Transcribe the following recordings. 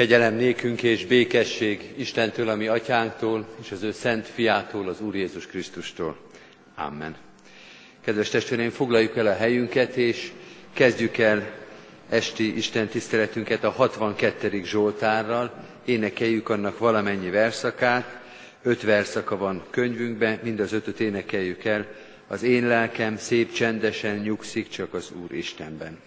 Kegyelem nékünk és békesség Istentől, ami atyánktól, és az ő szent fiától, az Úr Jézus Krisztustól. Amen. Kedves testvéreim, foglaljuk el a helyünket, és kezdjük el esti Isten tiszteletünket a 62. Zsoltárral. Énekeljük annak valamennyi verszakát. Öt verszaka van könyvünkben, mind az ötöt énekeljük el. Az én lelkem szép csendesen nyugszik csak az Úr Istenben.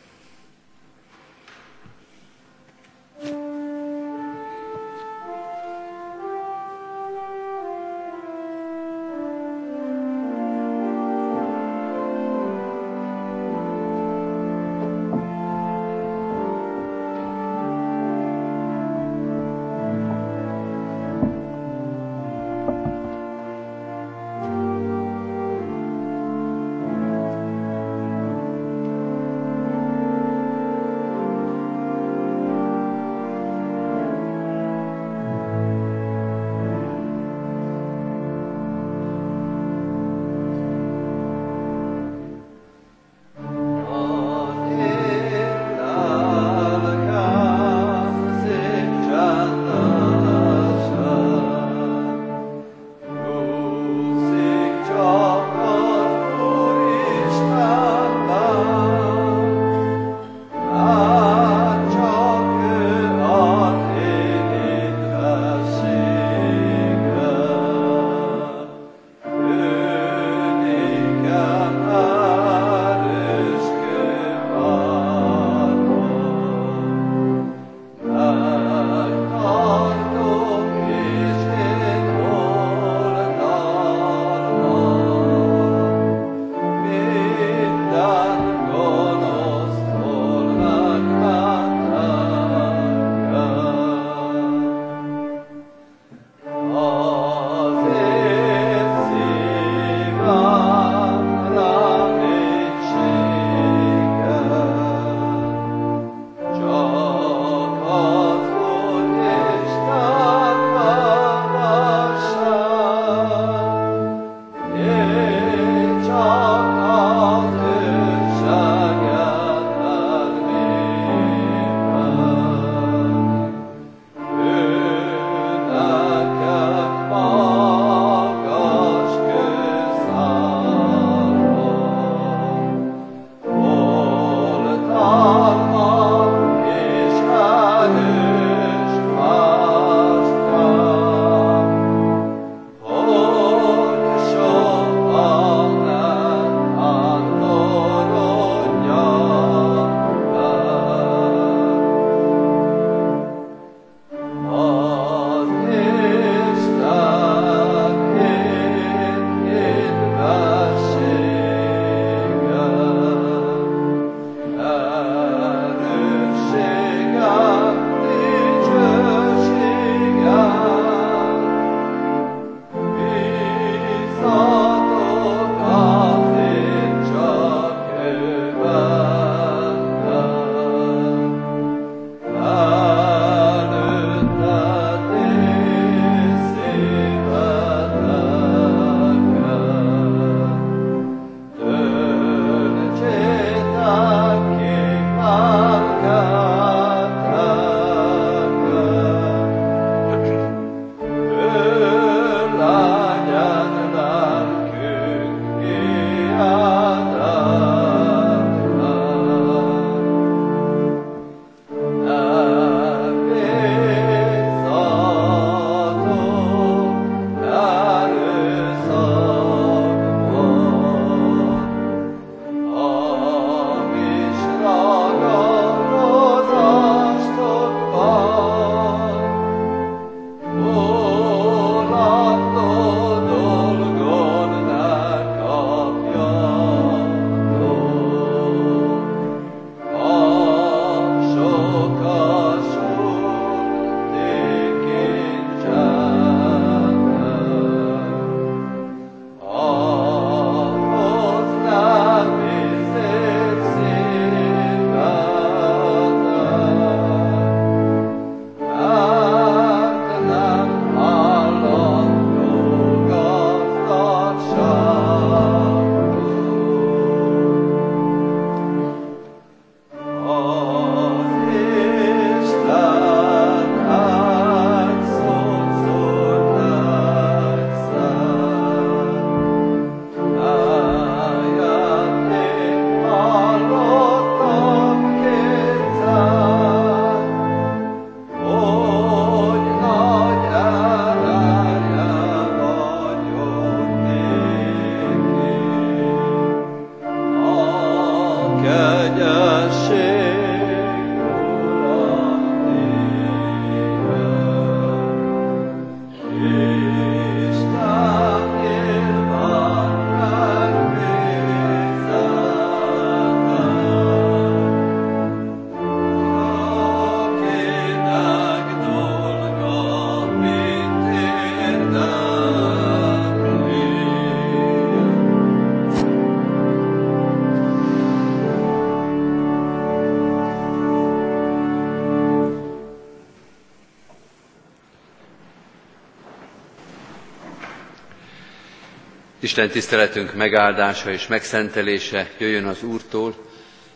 Isten tiszteletünk megáldása és megszentelése jöjjön az Úrtól,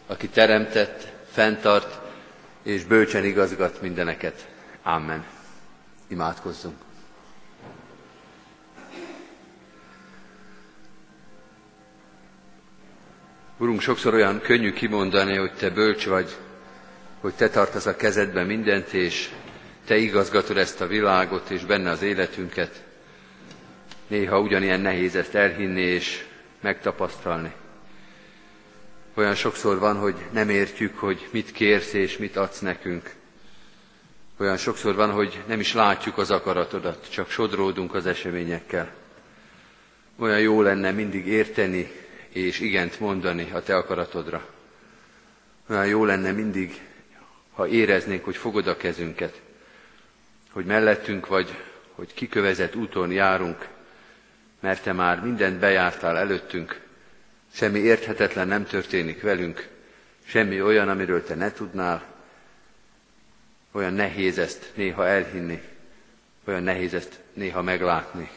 aki teremtett, fenntart és bölcsen igazgat mindeneket. Amen. Imádkozzunk. Urunk, sokszor olyan könnyű kimondani, hogy Te bölcs vagy, hogy Te tartasz a kezedben mindent, és Te igazgatod ezt a világot, és benne az életünket. Néha ugyanilyen nehéz ezt elhinni és megtapasztalni. Olyan sokszor van, hogy nem értjük, hogy mit kérsz és mit adsz nekünk. Olyan sokszor van, hogy nem is látjuk az akaratodat, csak sodródunk az eseményekkel. Olyan jó lenne mindig érteni és igent mondani a te akaratodra. Olyan jó lenne mindig, ha éreznénk, hogy fogod a kezünket, hogy mellettünk vagy, hogy kikövezett úton járunk, mert te már mindent bejártál előttünk, semmi érthetetlen nem történik velünk, semmi olyan, amiről te ne tudnál, olyan nehéz ezt néha elhinni, olyan nehéz ezt néha meglátni.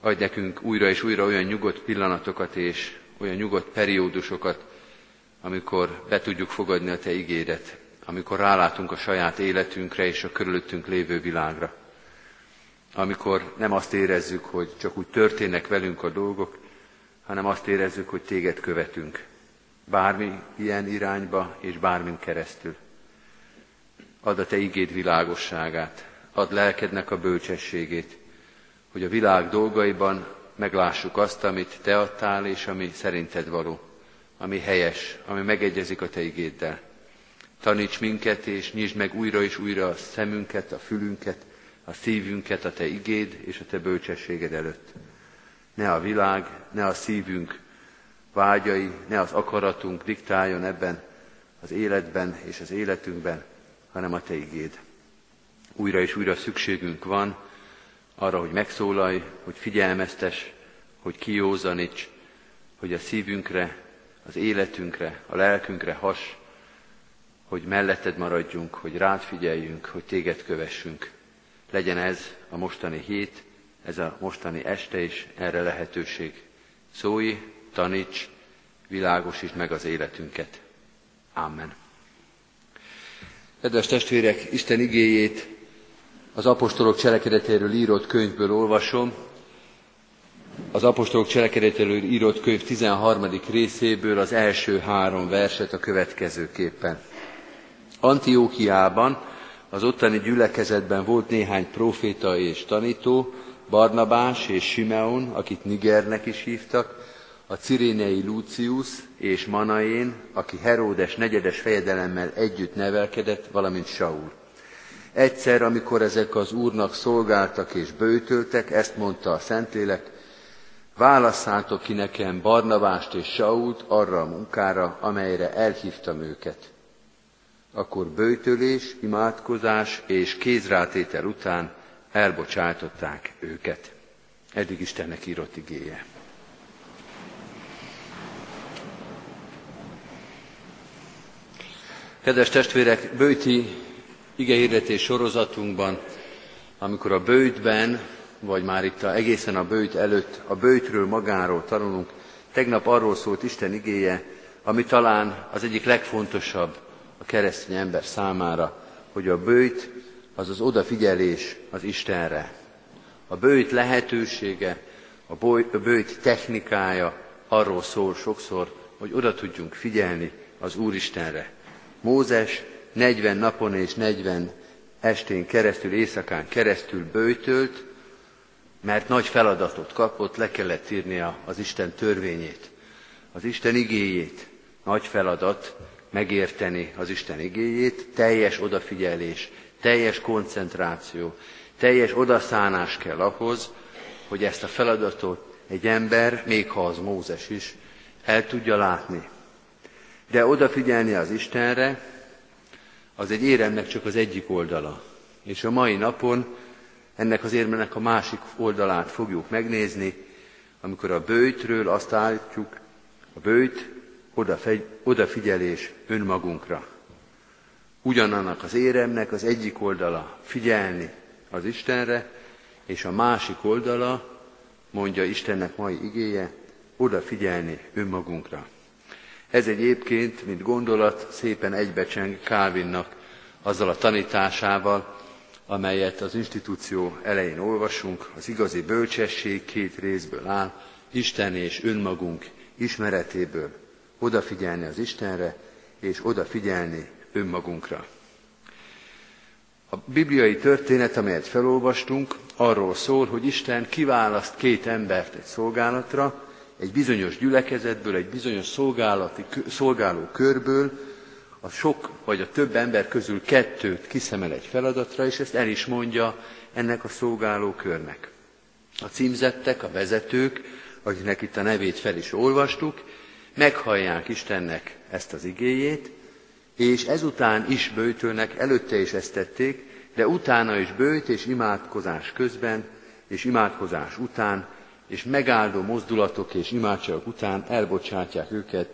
Adj nekünk újra és újra olyan nyugodt pillanatokat és olyan nyugodt periódusokat, amikor be tudjuk fogadni a Te igédet, amikor rálátunk a saját életünkre és a körülöttünk lévő világra amikor nem azt érezzük, hogy csak úgy történnek velünk a dolgok, hanem azt érezzük, hogy téged követünk. Bármi ilyen irányba és bármin keresztül. Add a te igéd világosságát, add lelkednek a bölcsességét, hogy a világ dolgaiban meglássuk azt, amit te adtál, és ami szerinted való, ami helyes, ami megegyezik a te igéddel. Taníts minket, és nyisd meg újra és újra a szemünket, a fülünket, a szívünket a Te igéd és a Te bölcsességed előtt. Ne a világ, ne a szívünk vágyai, ne az akaratunk diktáljon ebben az életben és az életünkben, hanem a Te igéd. Újra és újra szükségünk van arra, hogy megszólalj, hogy figyelmeztes, hogy kiózaníts, hogy a szívünkre, az életünkre, a lelkünkre has, hogy melletted maradjunk, hogy rád figyeljünk, hogy téged kövessünk. Legyen ez a mostani hét, ez a mostani este is erre lehetőség. Szólj, taníts, világosítsd meg az életünket. Amen. Kedves testvérek, Isten igéjét az apostolok cselekedetéről írott könyvből olvasom. Az apostolok cselekedetéről írott könyv 13. részéből az első három verset a következőképpen. Antiókiában az ottani gyülekezetben volt néhány proféta és tanító, Barnabás és Simeon, akit Nigernek is hívtak, a cirénei Lucius és Manaén, aki Heródes negyedes fejedelemmel együtt nevelkedett, valamint Saul. Egyszer, amikor ezek az úrnak szolgáltak és bőtöltek, ezt mondta a Szentlélek, válasszátok ki nekem Barnabást és Sault arra a munkára, amelyre elhívtam őket akkor bőtölés, imádkozás és kézrátétel után elbocsátották őket. Eddig Istennek írott igéje. Kedves testvérek, bőti igehirdetés sorozatunkban, amikor a bőtben, vagy már itt a, egészen a bőt előtt, a bőtről magáról tanulunk, tegnap arról szólt Isten igéje, ami talán az egyik legfontosabb a keresztény ember számára, hogy a bőjt az az odafigyelés az Istenre. A bőjt lehetősége, a bőjt technikája arról szól sokszor, hogy oda tudjunk figyelni az Úristenre. Mózes 40 napon és 40 estén keresztül, éjszakán keresztül bőjtölt, mert nagy feladatot kapott, le kellett írnia az Isten törvényét, az Isten igéjét. Nagy feladat, megérteni az Isten igéjét, teljes odafigyelés, teljes koncentráció, teljes odaszánás kell ahhoz, hogy ezt a feladatot egy ember, még ha az Mózes is, el tudja látni. De odafigyelni az Istenre, az egy éremnek csak az egyik oldala. És a mai napon ennek az érmenek a másik oldalát fogjuk megnézni, amikor a bőjtről azt állítjuk, a bőjt odafigyelés önmagunkra. Ugyanannak az éremnek az egyik oldala figyelni az Istenre, és a másik oldala mondja Istennek mai igéje, odafigyelni önmagunkra. Ez egyébként, mint gondolat, szépen egybecseng Calvinnak azzal a tanításával, amelyet az institúció elején olvasunk, az igazi bölcsesség két részből áll, Isten és önmagunk ismeretéből, odafigyelni az Istenre, és odafigyelni önmagunkra. A bibliai történet, amelyet felolvastunk, arról szól, hogy Isten kiválaszt két embert egy szolgálatra, egy bizonyos gyülekezetből, egy bizonyos szolgálati, szolgáló körből, a sok vagy a több ember közül kettőt kiszemel egy feladatra, és ezt el is mondja ennek a szolgáló körnek. A címzettek, a vezetők, akiknek itt a nevét fel is olvastuk, meghallják Istennek ezt az igéjét, és ezután is bőtölnek, előtte is ezt tették, de utána is bőjt és imádkozás közben, és imádkozás után, és megáldó mozdulatok és imádságok után elbocsátják őket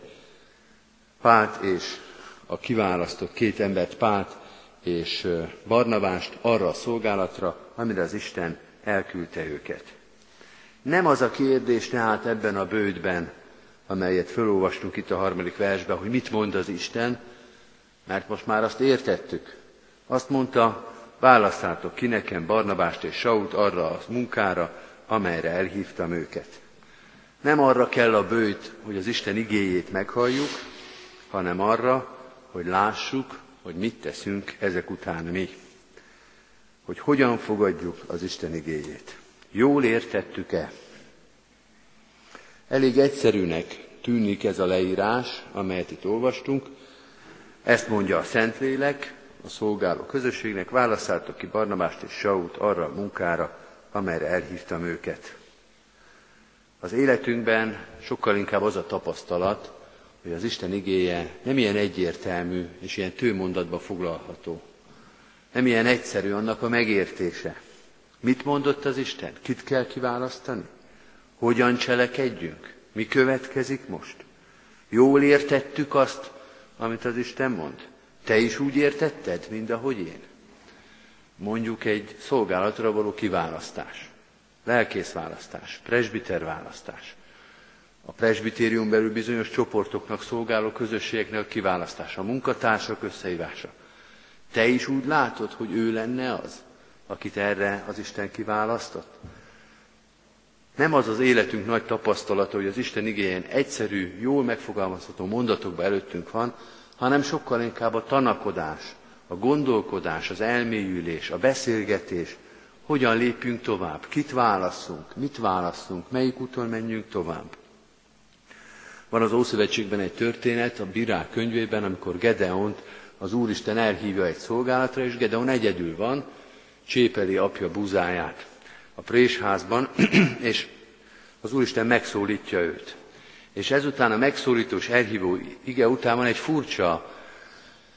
Pált és a kiválasztott két embert, Pált és Barnabást arra a szolgálatra, amire az Isten elküldte őket. Nem az a kérdés tehát ebben a bődben, amelyet felolvastunk itt a harmadik versben, hogy mit mond az Isten, mert most már azt értettük. Azt mondta, választátok ki nekem Barnabást és Saut arra a munkára, amelyre elhívtam őket. Nem arra kell a bőjt, hogy az Isten igéjét meghalljuk, hanem arra, hogy lássuk, hogy mit teszünk ezek után mi. Hogy hogyan fogadjuk az Isten igéjét. Jól értettük-e? Elég egyszerűnek tűnik ez a leírás, amelyet itt olvastunk. Ezt mondja a Szentlélek, a szolgáló közösségnek, válaszátok ki Barnabást és Saut arra a munkára, amelyre elhívtam őket. Az életünkben sokkal inkább az a tapasztalat, hogy az Isten igéje nem ilyen egyértelmű és ilyen tőmondatba foglalható. Nem ilyen egyszerű annak a megértése. Mit mondott az Isten? Kit kell kiválasztani? Hogyan cselekedjünk? Mi következik most? Jól értettük azt, amit az Isten mond? Te is úgy értetted, mint ahogy én? Mondjuk egy szolgálatra való kiválasztás, lelkész választás, presbiter választás. A presbitérium belül bizonyos csoportoknak szolgáló közösségeknek a kiválasztása, a munkatársak összehívása. Te is úgy látod, hogy ő lenne az, akit erre az Isten kiválasztott? Nem az az életünk nagy tapasztalata, hogy az Isten igényen egyszerű, jól megfogalmazható mondatokban előttünk van, hanem sokkal inkább a tanakodás, a gondolkodás, az elmélyülés, a beszélgetés, hogyan lépjünk tovább, kit válaszunk, mit válaszunk, melyik úton menjünk tovább. Van az Ószövetségben egy történet, a Birák könyvében, amikor Gedeont az Úristen elhívja egy szolgálatra, és Gedeon egyedül van, csépeli apja buzáját a présházban, és az Úristen megszólítja őt. És ezután a megszólítós elhívó ige után van egy furcsa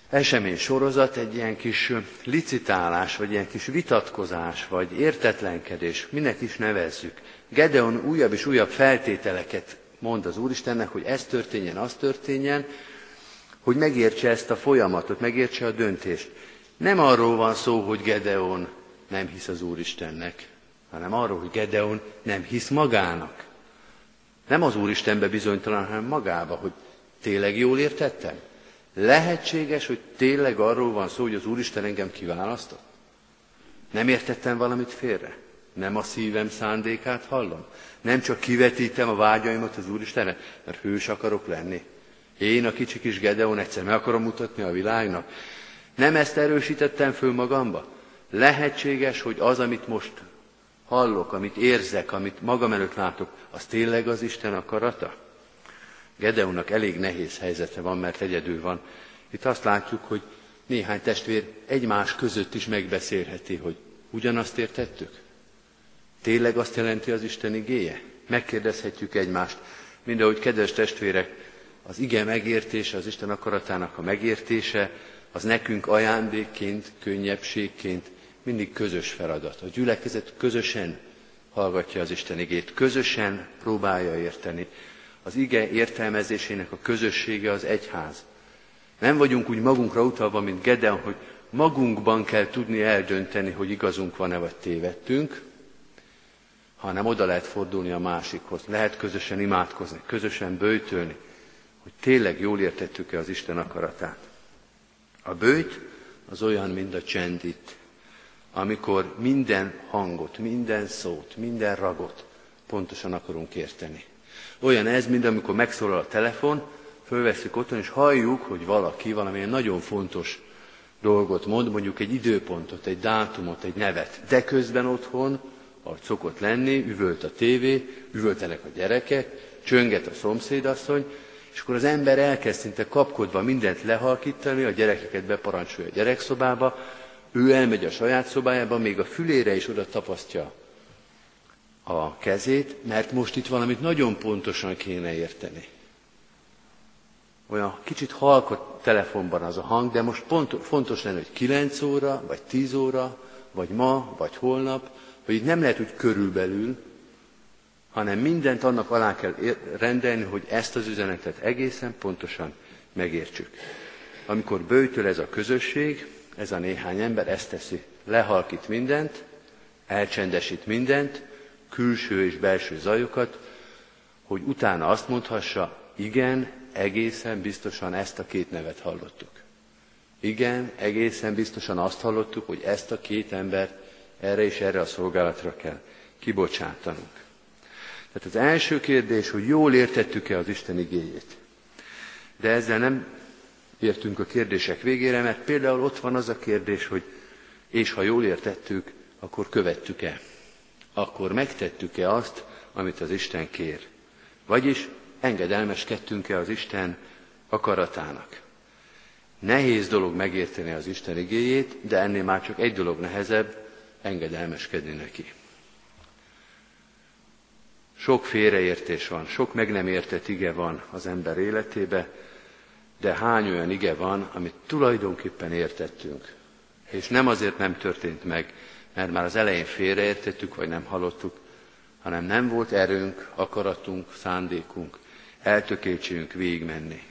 esemény sorozat, egy ilyen kis licitálás, vagy ilyen kis vitatkozás, vagy értetlenkedés, minek is nevezzük. Gedeon újabb és újabb feltételeket mond az Úristennek, hogy ez történjen, az történjen, hogy megértse ezt a folyamatot, megértse a döntést. Nem arról van szó, hogy Gedeon nem hisz az Úristennek, hanem arról, hogy Gedeon nem hisz magának. Nem az Úristenbe bizonytalan, hanem magába, hogy tényleg jól értettem? Lehetséges, hogy tényleg arról van szó, hogy az Úristen engem kiválasztott? Nem értettem valamit félre? Nem a szívem szándékát hallom? Nem csak kivetítem a vágyaimat az Úristenre, mert hős akarok lenni? Én, a kicsi kis Gedeon, egyszer meg akarom mutatni a világnak? Nem ezt erősítettem föl magamba? Lehetséges, hogy az, amit most hallok, amit érzek, amit magam előtt látok, az tényleg az Isten akarata? Gedeonnak elég nehéz helyzete van, mert egyedül van. Itt azt látjuk, hogy néhány testvér egymás között is megbeszélheti, hogy ugyanazt értettük? Tényleg azt jelenti az Isten igéje? Megkérdezhetjük egymást, mind ahogy kedves testvérek, az ige megértése, az Isten akaratának a megértése, az nekünk ajándékként, könnyebbségként mindig közös feladat. A gyülekezet közösen hallgatja az Isten igét, közösen próbálja érteni. Az ige értelmezésének a közössége az egyház. Nem vagyunk úgy magunkra utalva, mint Gedeon, hogy magunkban kell tudni eldönteni, hogy igazunk van-e vagy tévedtünk, hanem oda lehet fordulni a másikhoz. Lehet közösen imádkozni, közösen bőjtölni, hogy tényleg jól értettük-e az Isten akaratát. A bőjt az olyan, mint a csend itt, amikor minden hangot, minden szót, minden ragot pontosan akarunk érteni. Olyan ez, mint amikor megszólal a telefon, fölveszünk otthon, és halljuk, hogy valaki valamilyen nagyon fontos dolgot mond, mondjuk egy időpontot, egy dátumot, egy nevet, de közben otthon, ahogy szokott lenni, üvölt a tévé, üvöltenek a gyerekek, csönget a szomszédasszony, és akkor az ember elkezd szinte kapkodva mindent lehalkítani, a gyerekeket beparancsolja a gyerekszobába, ő elmegy a saját szobájába, még a fülére is oda tapasztja a kezét, mert most itt valamit nagyon pontosan kéne érteni. Olyan kicsit halkott telefonban az a hang, de most pont, fontos lenne, hogy 9 óra, vagy 10 óra, vagy ma, vagy holnap, hogy itt nem lehet úgy körülbelül, hanem mindent annak alá kell rendelni, hogy ezt az üzenetet egészen pontosan megértsük. Amikor bőjtől ez a közösség, ez a néhány ember ezt teszi. Lehalkít mindent, elcsendesít mindent, külső és belső zajokat, hogy utána azt mondhassa, igen, egészen biztosan ezt a két nevet hallottuk. Igen, egészen biztosan azt hallottuk, hogy ezt a két embert erre és erre a szolgálatra kell kibocsátanunk. Tehát az első kérdés, hogy jól értettük-e az Isten igéjét. De ezzel nem értünk a kérdések végére, mert például ott van az a kérdés, hogy és ha jól értettük, akkor követtük-e? Akkor megtettük-e azt, amit az Isten kér? Vagyis engedelmeskedtünk-e az Isten akaratának? Nehéz dolog megérteni az Isten igéjét, de ennél már csak egy dolog nehezebb, engedelmeskedni neki. Sok félreértés van, sok meg nem értett ige van az ember életébe, de hány olyan ige van, amit tulajdonképpen értettünk, és nem azért nem történt meg, mert már az elején félreértettük, vagy nem hallottuk, hanem nem volt erőnk, akaratunk, szándékunk, eltökéltségünk végigmenni.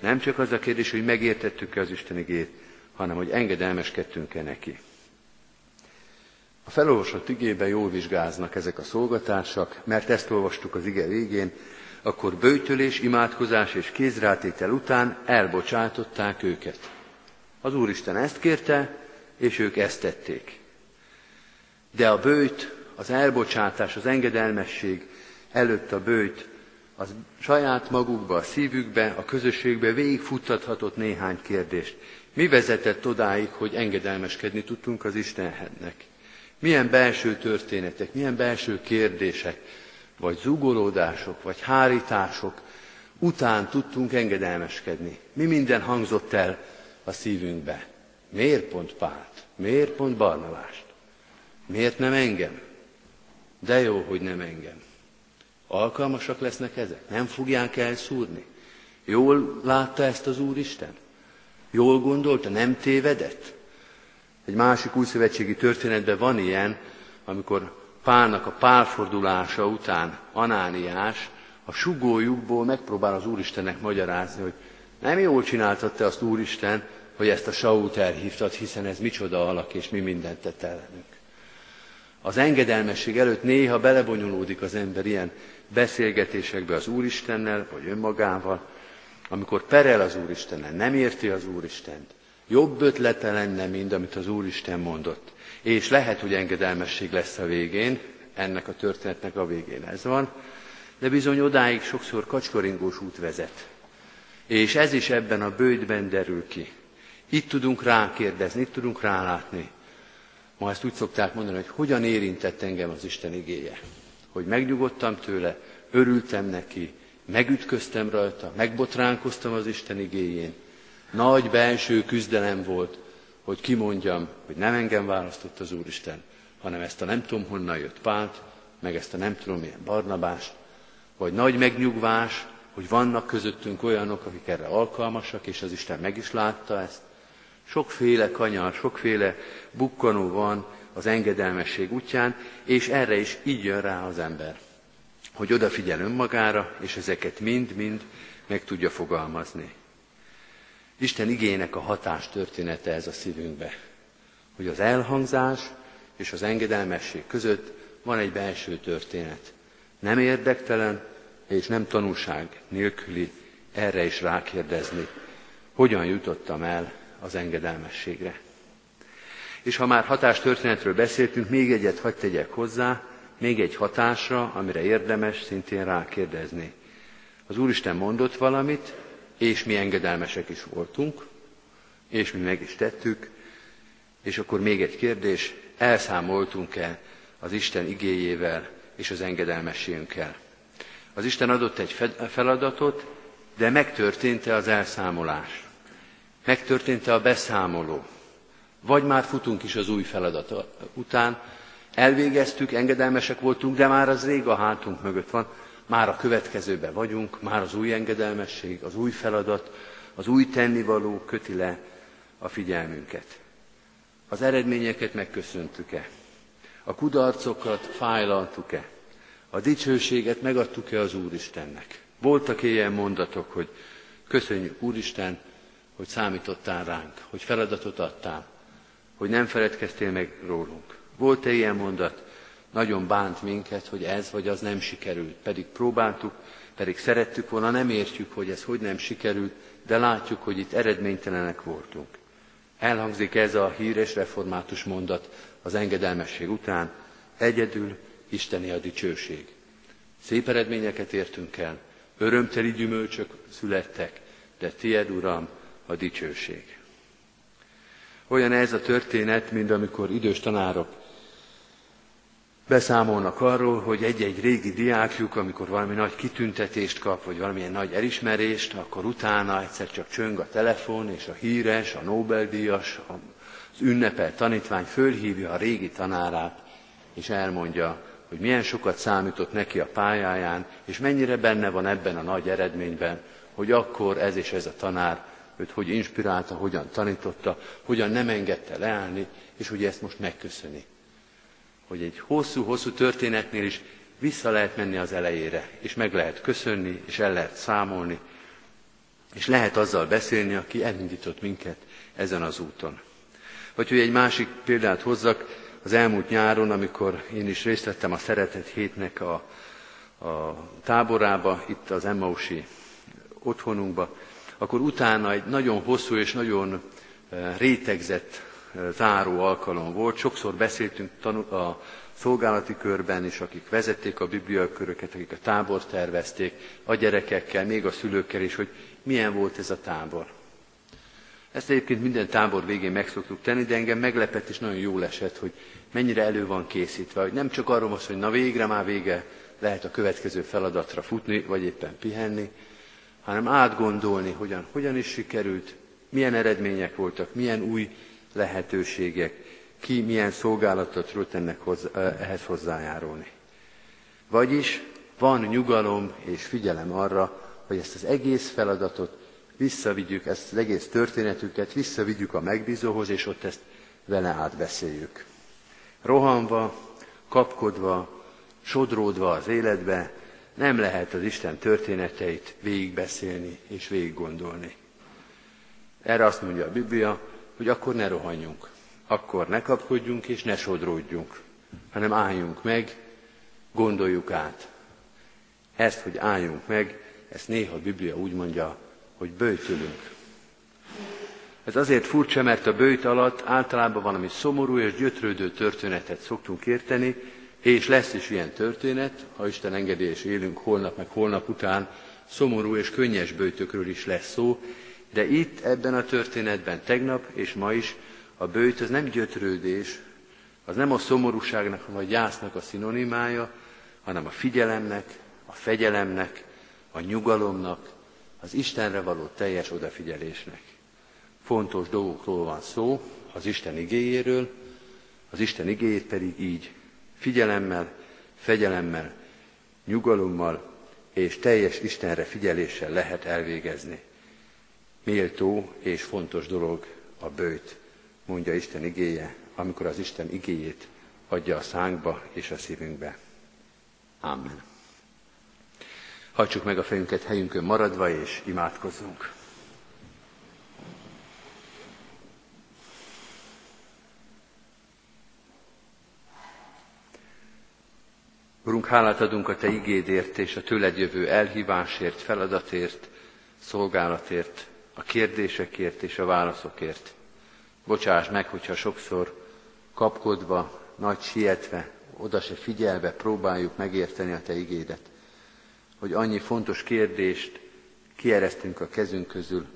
Nem csak az a kérdés, hogy megértettük-e az Isten igét, hanem hogy engedelmeskedtünk-e neki. A felolvasott igében jól vizsgáznak ezek a szolgatársak, mert ezt olvastuk az ige végén, akkor bőjtölés, imádkozás és kézrátétel után elbocsátották őket. Az Úristen ezt kérte, és ők ezt tették. De a bőjt, az elbocsátás, az engedelmesség előtt a bőjt, az saját magukba, a szívükbe, a közösségbe végigfuttathatott néhány kérdést. Mi vezetett odáig, hogy engedelmeskedni tudtunk az Istennek? Milyen belső történetek, milyen belső kérdések, vagy zugolódások, vagy hárítások után tudtunk engedelmeskedni. Mi minden hangzott el a szívünkbe? Miért pont Pált? Miért pont Barnavást? Miért nem engem? De jó, hogy nem engem. Alkalmasak lesznek ezek? Nem fogják elszúrni? Jól látta ezt az Úristen? Jól gondolta? Nem tévedett? Egy másik újszövetségi történetben van ilyen, amikor Pálnak a pálfordulása után Anániás a sugójukból megpróbál az Úristennek magyarázni, hogy nem jól csináltad te azt Úristen, hogy ezt a Sault elhívtad, hiszen ez micsoda alak, és mi mindent tett ellenünk. Az engedelmesség előtt néha belebonyolódik az ember ilyen beszélgetésekbe az Úristennel, vagy önmagával, amikor perel az Úristennel, nem érti az Úristent, jobb ötlete lenne, mint amit az Úristen mondott. És lehet, hogy engedelmesség lesz a végén, ennek a történetnek a végén ez van, de bizony odáig sokszor kacskoringós út vezet. És ez is ebben a bőjtben derül ki. Itt tudunk rákérdezni, itt tudunk rálátni. Ma ezt úgy szokták mondani, hogy hogyan érintett engem az Isten igéje. Hogy megnyugodtam tőle, örültem neki, megütköztem rajta, megbotránkoztam az Isten igéjén, nagy belső küzdelem volt, hogy kimondjam, hogy nem engem választott az Úristen, hanem ezt a nem tudom honnan jött Pált, meg ezt a nem tudom milyen Barnabást, vagy nagy megnyugvás, hogy vannak közöttünk olyanok, akik erre alkalmasak, és az Isten meg is látta ezt. Sokféle kanyar, sokféle bukkanó van az engedelmesség útján, és erre is így jön rá az ember, hogy odafigyel önmagára, és ezeket mind-mind meg tudja fogalmazni. Isten igének a hatás története ez a szívünkbe. Hogy az elhangzás és az engedelmesség között van egy belső történet. Nem érdektelen és nem tanúság nélküli erre is rákérdezni, hogyan jutottam el az engedelmességre. És ha már hatástörténetről beszéltünk, még egyet hagyd tegyek hozzá, még egy hatásra, amire érdemes szintén rákérdezni. Az Úristen mondott valamit, és mi engedelmesek is voltunk, és mi meg is tettük, és akkor még egy kérdés, elszámoltunk-e az Isten igéjével és az engedelmességünkkel? Az Isten adott egy feladatot, de megtörtént-e az elszámolás? Megtörtént-e a beszámoló? Vagy már futunk is az új feladat után, elvégeztük, engedelmesek voltunk, de már az rég a hátunk mögött van, már a következőben vagyunk, már az új engedelmesség, az új feladat, az új tennivaló köti le a figyelmünket. Az eredményeket megköszöntük-e? A kudarcokat fájlaltuk-e? A dicsőséget megadtuk-e az Úristennek? Voltak ilyen mondatok, hogy köszönjük Úristen, hogy számítottál ránk, hogy feladatot adtál, hogy nem feledkeztél meg rólunk. Volt-e ilyen mondat? Nagyon bánt minket, hogy ez vagy az nem sikerült. Pedig próbáltuk, pedig szerettük volna, nem értjük, hogy ez hogy nem sikerült, de látjuk, hogy itt eredménytelenek voltunk. Elhangzik ez a híres református mondat az engedelmesség után, egyedül Isteni a dicsőség. Szép eredményeket értünk el, örömteli gyümölcsök születtek, de tied, Uram, a dicsőség. Olyan ez a történet, mint amikor idős tanárok beszámolnak arról, hogy egy-egy régi diákjuk, amikor valami nagy kitüntetést kap, vagy valamilyen nagy elismerést, akkor utána egyszer csak csöng a telefon, és a híres, a Nobel-díjas, az ünnepel tanítvány fölhívja a régi tanárát, és elmondja, hogy milyen sokat számított neki a pályáján, és mennyire benne van ebben a nagy eredményben, hogy akkor ez és ez a tanár őt hogy inspirálta, hogyan tanította, hogyan nem engedte leállni, és hogy ezt most megköszöni. Hogy egy hosszú-hosszú történetnél is vissza lehet menni az elejére, és meg lehet köszönni, és el lehet számolni, és lehet azzal beszélni, aki elindított minket ezen az úton. Vagy hogy egy másik példát hozzak, az elmúlt nyáron, amikor én is részt vettem a Szeretet hétnek a, a táborába, itt az Emmausi otthonunkba, akkor utána egy nagyon hosszú és nagyon eh, rétegzett záró alkalom volt. Sokszor beszéltünk a szolgálati körben is, akik vezették a bibliaköröket, akik a tábor tervezték, a gyerekekkel, még a szülőkkel is, hogy milyen volt ez a tábor. Ezt egyébként minden tábor végén meg szoktuk tenni, de engem meglepett és nagyon jól esett, hogy mennyire elő van készítve, hogy nem csak arról van hogy na végre, már vége, lehet a következő feladatra futni, vagy éppen pihenni, hanem átgondolni, hogyan, hogyan is sikerült, milyen eredmények voltak, milyen új lehetőségek, ki milyen szolgálatot tudott ennek hozzá, ehhez hozzájárulni. Vagyis van nyugalom és figyelem arra, hogy ezt az egész feladatot visszavigyük, ezt az egész történetüket visszavigyük a megbízóhoz, és ott ezt vele átbeszéljük. Rohanva, kapkodva, sodródva az életbe, nem lehet az Isten történeteit végigbeszélni és végiggondolni. Erre azt mondja a Biblia, hogy akkor ne rohanjunk, akkor ne kapkodjunk és ne sodródjunk, hanem álljunk meg, gondoljuk át. Ezt, hogy álljunk meg, ezt néha a Biblia úgy mondja, hogy bőjtülünk. Ez azért furcsa, mert a bőjt alatt általában valami szomorú és gyötrődő történetet szoktunk érteni, és lesz is ilyen történet, ha Isten engedi és élünk holnap, meg holnap után, szomorú és könnyes bőtökről is lesz szó, de itt ebben a történetben tegnap és ma is a bőjt az nem gyötrődés, az nem a szomorúságnak, a gyásznak a szinonimája, hanem a figyelemnek, a fegyelemnek, a nyugalomnak, az Istenre való teljes odafigyelésnek. Fontos dolgokról van szó, az Isten igéjéről, az Isten igéjét pedig így figyelemmel, fegyelemmel, nyugalommal és teljes Istenre figyeléssel lehet elvégezni. Méltó és fontos dolog a bőt, mondja Isten igéje, amikor az Isten igéjét adja a szánkba és a szívünkbe. Amen. Hajtsuk meg a fejünket helyünkön maradva, és imádkozzunk. Urunk, hálát adunk a Te igédért és a tőled jövő elhívásért, feladatért, szolgálatért, a kérdésekért és a válaszokért. Bocsáss meg, hogyha sokszor kapkodva, nagy sietve, oda se figyelve próbáljuk megérteni a Te igédet. Hogy annyi fontos kérdést kieresztünk a kezünk közül,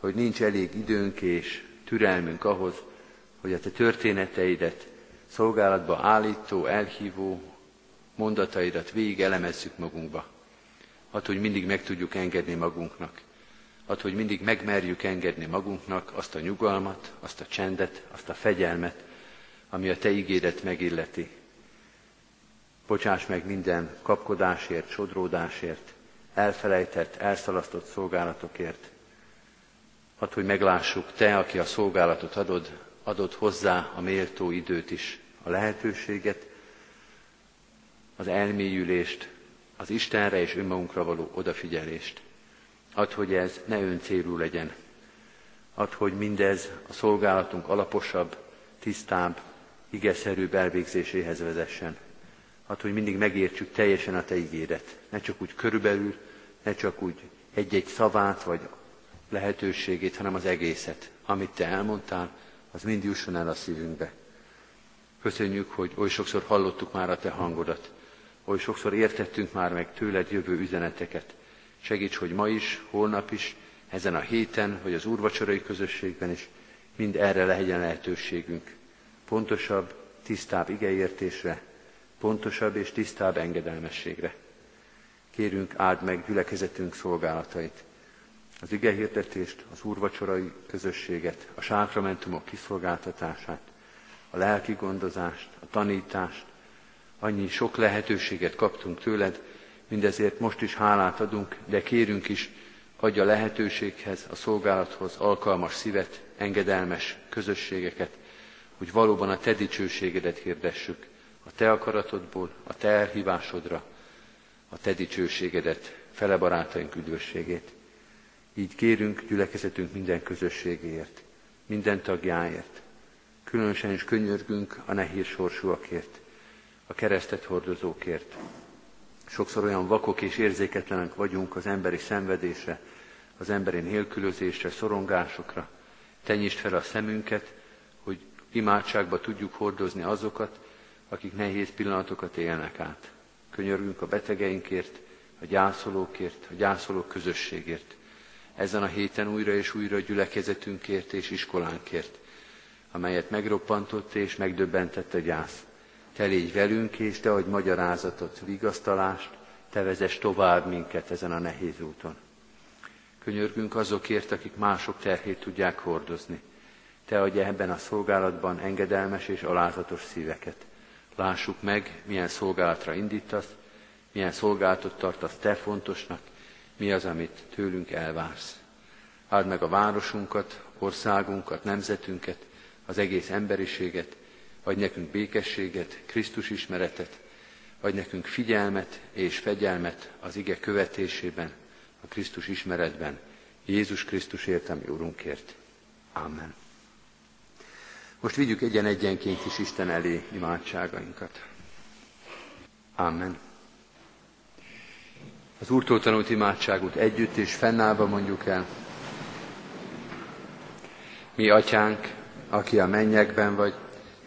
hogy nincs elég időnk és türelmünk ahhoz, hogy a Te történeteidet szolgálatba állító, elhívó mondataidat végig elemezzük magunkba. Hadd, hogy mindig meg tudjuk engedni magunknak. Hadd, hogy mindig megmerjük engedni magunknak azt a nyugalmat, azt a csendet, azt a fegyelmet, ami a Te ígéret megilleti. Bocsáss meg minden kapkodásért, sodródásért, elfelejtett, elszalasztott szolgálatokért. Hadd, hogy meglássuk, Te, aki a szolgálatot adod, adod hozzá a méltó időt is, a lehetőséget, az elmélyülést, az Istenre és önmagunkra való odafigyelést. Add, hogy ez ne öncélú legyen. Add, hogy mindez a szolgálatunk alaposabb, tisztább, igeszerűbb elvégzéséhez vezessen. Add, hogy mindig megértsük teljesen a Te ígéret. Ne csak úgy körülbelül, ne csak úgy egy-egy szavát vagy lehetőségét, hanem az egészet. Amit Te elmondtál, az mind jusson el a szívünkbe. Köszönjük, hogy oly sokszor hallottuk már a Te hangodat, oly sokszor értettünk már meg tőled jövő üzeneteket. Segíts, hogy ma is, holnap is, ezen a héten, vagy az úrvacsorai közösségben is mind erre legyen lehetőségünk. Pontosabb, tisztább igeértésre, pontosabb és tisztább engedelmességre. Kérünk, áld meg gyülekezetünk szolgálatait, az igehirdetést, az úrvacsorai közösséget, a sákramentumok kiszolgáltatását, a lelki gondozást, a tanítást, annyi sok lehetőséget kaptunk tőled, mindezért most is hálát adunk, de kérünk is, adja lehetőséghez, a szolgálathoz alkalmas szívet, engedelmes közösségeket, hogy valóban a Te dicsőségedet hirdessük, a Te akaratodból, a Te elhívásodra, a Te dicsőségedet, fele barátaink üdvösségét. Így kérünk gyülekezetünk minden közösségéért, minden tagjáért. Különösen is könyörgünk a nehéz sorsúakért, a keresztet hordozókért. Sokszor olyan vakok és érzéketlenek vagyunk az emberi szenvedésre, az emberi nélkülözésre, szorongásokra. Tenyisd fel a szemünket, hogy imádságba tudjuk hordozni azokat, akik nehéz pillanatokat élnek át. Könyörgünk a betegeinkért, a gyászolókért, a gyászolók közösségért. Ezen a héten újra és újra a gyülekezetünkért és iskolánkért, amelyet megroppantott és megdöbbentett a gyász. Te légy velünk, és te adj magyarázatot, vigasztalást, te vezess tovább minket ezen a nehéz úton. Könyörgünk azokért, akik mások terhét tudják hordozni. Te adj ebben a szolgálatban engedelmes és alázatos szíveket. Lássuk meg, milyen szolgálatra indítasz, milyen szolgálatot tartasz te fontosnak, mi az, amit tőlünk elvársz. Áld meg a városunkat, országunkat, nemzetünket, az egész emberiséget, adj nekünk békességet, Krisztus ismeretet, adj nekünk figyelmet és fegyelmet az ige követésében, a Krisztus ismeretben, Jézus Krisztusért, ami Urunkért. Amen. Most vigyük egyen-egyenként is Isten elé imádságainkat. Amen. Az Úrtól tanult imádságot együtt és fennállva mondjuk el. Mi, Atyánk, aki a mennyekben vagy,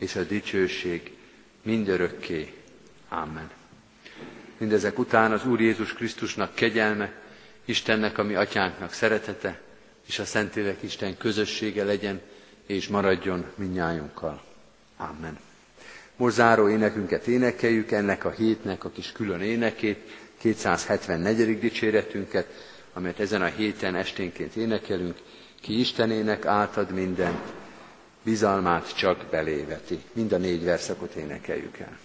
és a dicsőség mindörökké. Amen. Mindezek után az Úr Jézus Krisztusnak kegyelme, Istennek, ami atyánknak szeretete, és a Szentlélek Isten közössége legyen, és maradjon minnyájunkkal. Amen. Most záró énekünket énekeljük, ennek a hétnek a kis külön énekét, 274. dicséretünket, amelyet ezen a héten esténként énekelünk. Ki Istenének átad mindent, bizalmát csak beléveti. Mind a négy verszakot énekeljük el.